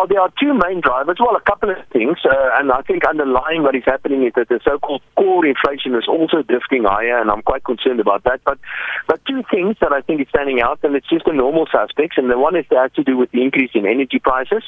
Well, there are two main drivers. Well, a couple of things, uh, and I think underlying what is happening is that the so-called core inflation is also drifting higher, and I'm quite concerned about that. But, but two things that I think is standing out, and it's just the normal suspects, and the one is that has to do with the increase in energy prices.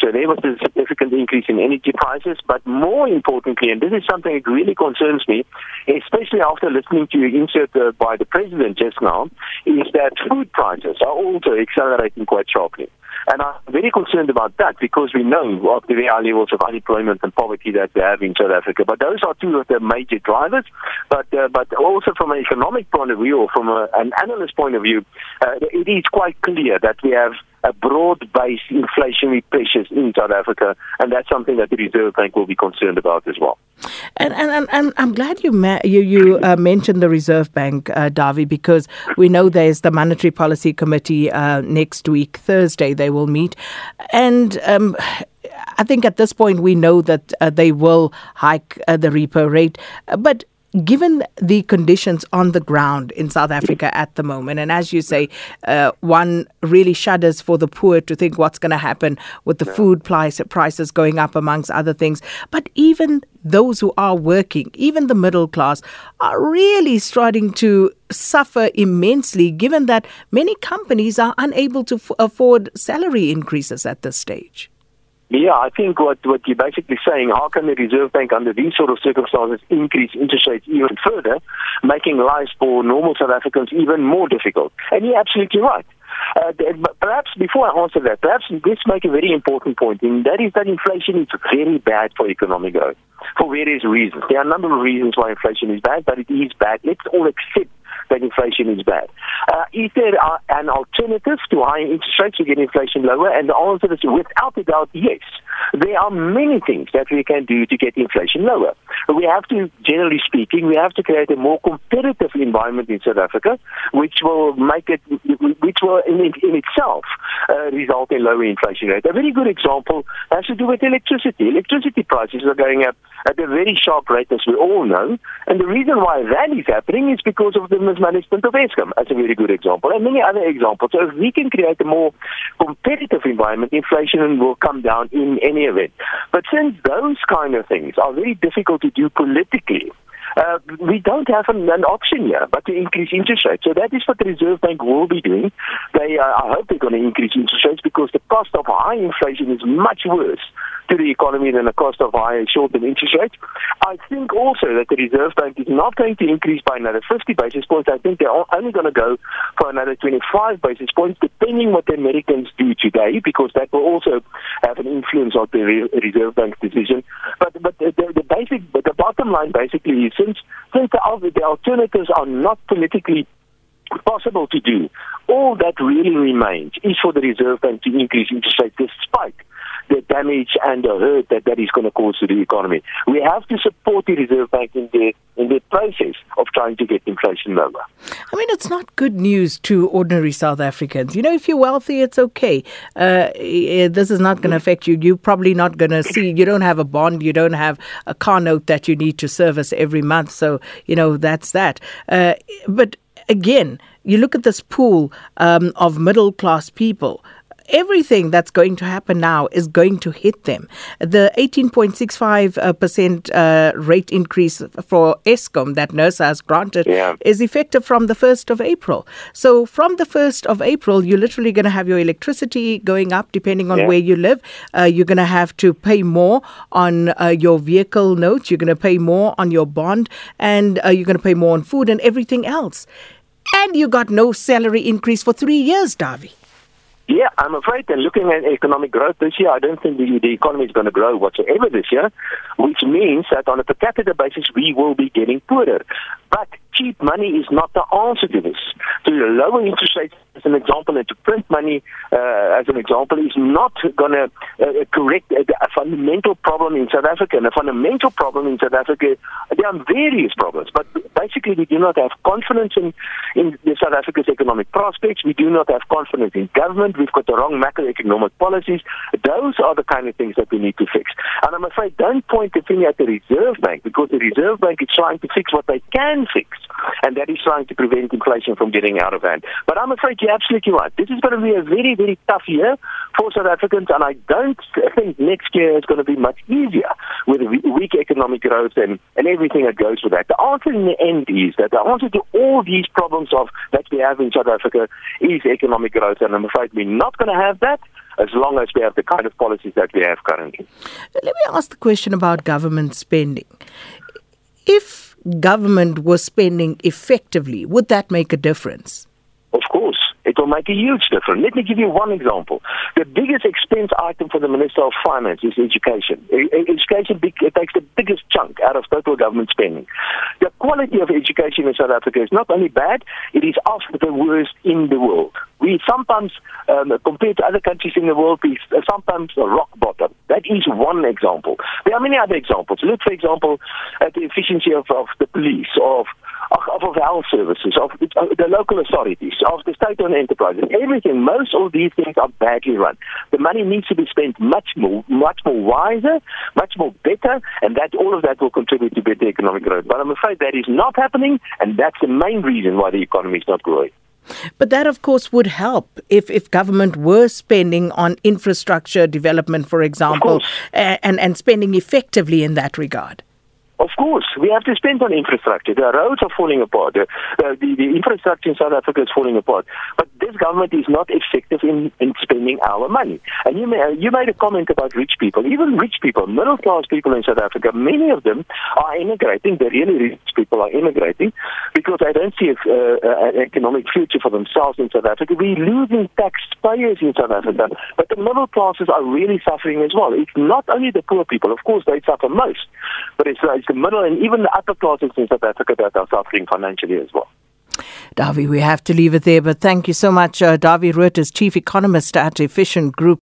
So there was a significant increase in energy prices, but more importantly, and this is something that really concerns me, especially after listening to your insert uh, by the president just now, is that food prices are also accelerating quite sharply. And I'm very concerned about that because we know of the high levels of unemployment and poverty that we have in South Africa. But those are two of the major drivers. But uh, but also from an economic point of view or from a, an analyst point of view, uh, it is quite clear that we have a broad-based inflationary pressures in South Africa, and that's something that the Reserve Bank will be concerned about as well. And and, and, and I'm glad you ma- you you uh, mentioned the Reserve Bank, uh, Dawie, because we know there's the Monetary Policy Committee uh, next week, Thursday. They will meet, and. Um, I think at this point we know that uh, they will hike uh, the repo rate, but given the conditions on the ground in South Africa at the moment, and as you say, uh, one really shudders for the poor to think what's going to happen with the food price, prices going up, amongst other things. But even those who are working, even the middle class, are really starting to suffer immensely, given that many companies are unable to f- afford salary increases at this stage. Yeah, I think what, what you're basically saying, how can the Reserve Bank under these sort of circumstances increase interest rates even further, making lives for normal South Africans even more difficult? And you're absolutely right. Uh, perhaps before I answer that, perhaps let's make a very important point, and that is that inflation is very bad for economic growth for various reasons. There are a number of reasons why inflation is bad, but it is bad. Let's all accept that inflation is bad. Uh, is there an alternative to high interest rates to get inflation lower? And the answer is without a doubt, yes. There are many things that we can do to get inflation lower. We have to, generally speaking, we have to create a more competitive environment in South Africa, which will make it, which will in, in itself uh, result in lower inflation rate. A very good example has to do with electricity. Electricity prices are going up at a very sharp rate, as we all know. And the reason why that is happening is because of the mismanagement of Eskom, as a very good example, and many other examples. So if we can create a more competitive environment, inflation will come down in any event. But since those kind of things are very difficult to do politically, uh, we don't have an, an, option here but to increase interest rates. So that is what the Reserve Bank will be doing. They, uh, I hope they're going to increase interest rates because the cost of high inflation is much worse to the economy than the cost of higher short-term interest rates. I think also that the Reserve Bank is not going to increase by another 50 basis points. I think they're only going to go for another 25 basis points, depending what the Americans do today, because that will also have an influence on the Reserve Bank's decision. But but the, the basic, but the bottom line basically is since since the, the alternatives are not politically possible to do, all that really remains is for the Reserve Bank to increase interest rates despite the damage and the hurt that that is going to cause to the economy. We have to support the Reserve Bank in the in the process of trying to get inflation lower. I mean, it's not good news to ordinary South Africans. You know, if you're wealthy, it's okay. Uh, this is not going to affect you. You're probably not going to see. You don't have a bond. You don't have a car note that you need to service every month. So you know that's that. Uh, but again, you look at this pool um, of middle class people everything that's going to happen now is going to hit them. The 18.65% uh, rate increase for Eskom that NERSA has granted yeah. is effective from the 1st of April. So, from the 1st of April, you're literally going to have your electricity going up depending on yeah. where you live. Uh, you're going to have to pay more on uh, your vehicle notes, you're going to pay more on your bond, and uh, you're going to pay more on food and everything else. And you got no salary increase for three years, Dawie. Yeah, I'm afraid that looking at economic growth this year, I don't think the, the economy is going to grow whatsoever this year, which means that on a per capita basis, we will be getting poorer. But cheap money is not the answer to this. To lower interest rates, an example, and to print money, uh, as an example, is not going to uh, correct a, a, fundamental problem in South Africa. And a fundamental problem in South Africa, there are various problems, but basically we do not have confidence in, in South Africa's economic prospects. We do not have confidence in government. We've got the wrong macroeconomic policies. Those are the kind of things that we need to fix. And I'm afraid don't point the finger at the Reserve Bank because the Reserve Bank is trying to fix what they can fix, and that is trying to prevent inflation from getting out of hand. But I'm afraid you're absolutely right. This is going to be a very, very tough year for South Africans, and I don't think next year is going to be much easier with weak economic growth and, and everything that goes with that. The answer in the end is that the answer to all these problems of that we have in South Africa is economic growth, and I'm afraid we're not going to have that as long as we have the kind of policies that we have currently. Let me ask the question about government spending. If government was spending effectively, would that make a difference? Of. It will make a huge difference. Let me give you one example. The biggest expense item for the Minister of Finance is education. Education takes the biggest chunk out of total government spending. The quality of education in South Africa is not only bad, it is often the worst in the world. We sometimes, um, compared to other countries in the world, we sometimes rock bottom. That is one example. There are many other examples. Look, for example, at the efficiency of, of the police, of of, of health services, of the local authorities, of the state-owned enterprises, everything. Most of these things are badly run. The money needs to be spent much more, much more wiser, much more better, and that all of that will contribute to better economic growth. But I'm afraid that is not happening, and that's the main reason why the economy is not growing. But that, of course, would help if, if government were spending on infrastructure development, for example, and, and spending effectively in that regard. Of course, we have to spend on infrastructure. The roads are falling apart. The, the, the infrastructure in South Africa is falling apart. But this government is not effective in, in spending our money. And you, may, you made a comment about rich people. Even rich people, middle class people in South Africa, many of them are immigrating. The really rich people are immigrating because they don't see a, uh, an economic future for themselves in South Africa. We're losing taxpayers in South Africa. But the middle classes are really suffering as well. It's not only the poor people. Of course, they suffer most. But it's, it's the middle and even the upper classes in South Africa that are suffering financially as well. Davi, we have to leave it there, but thank you so much. Uh, Davi Reuters, Chief Economist at Efficient Group.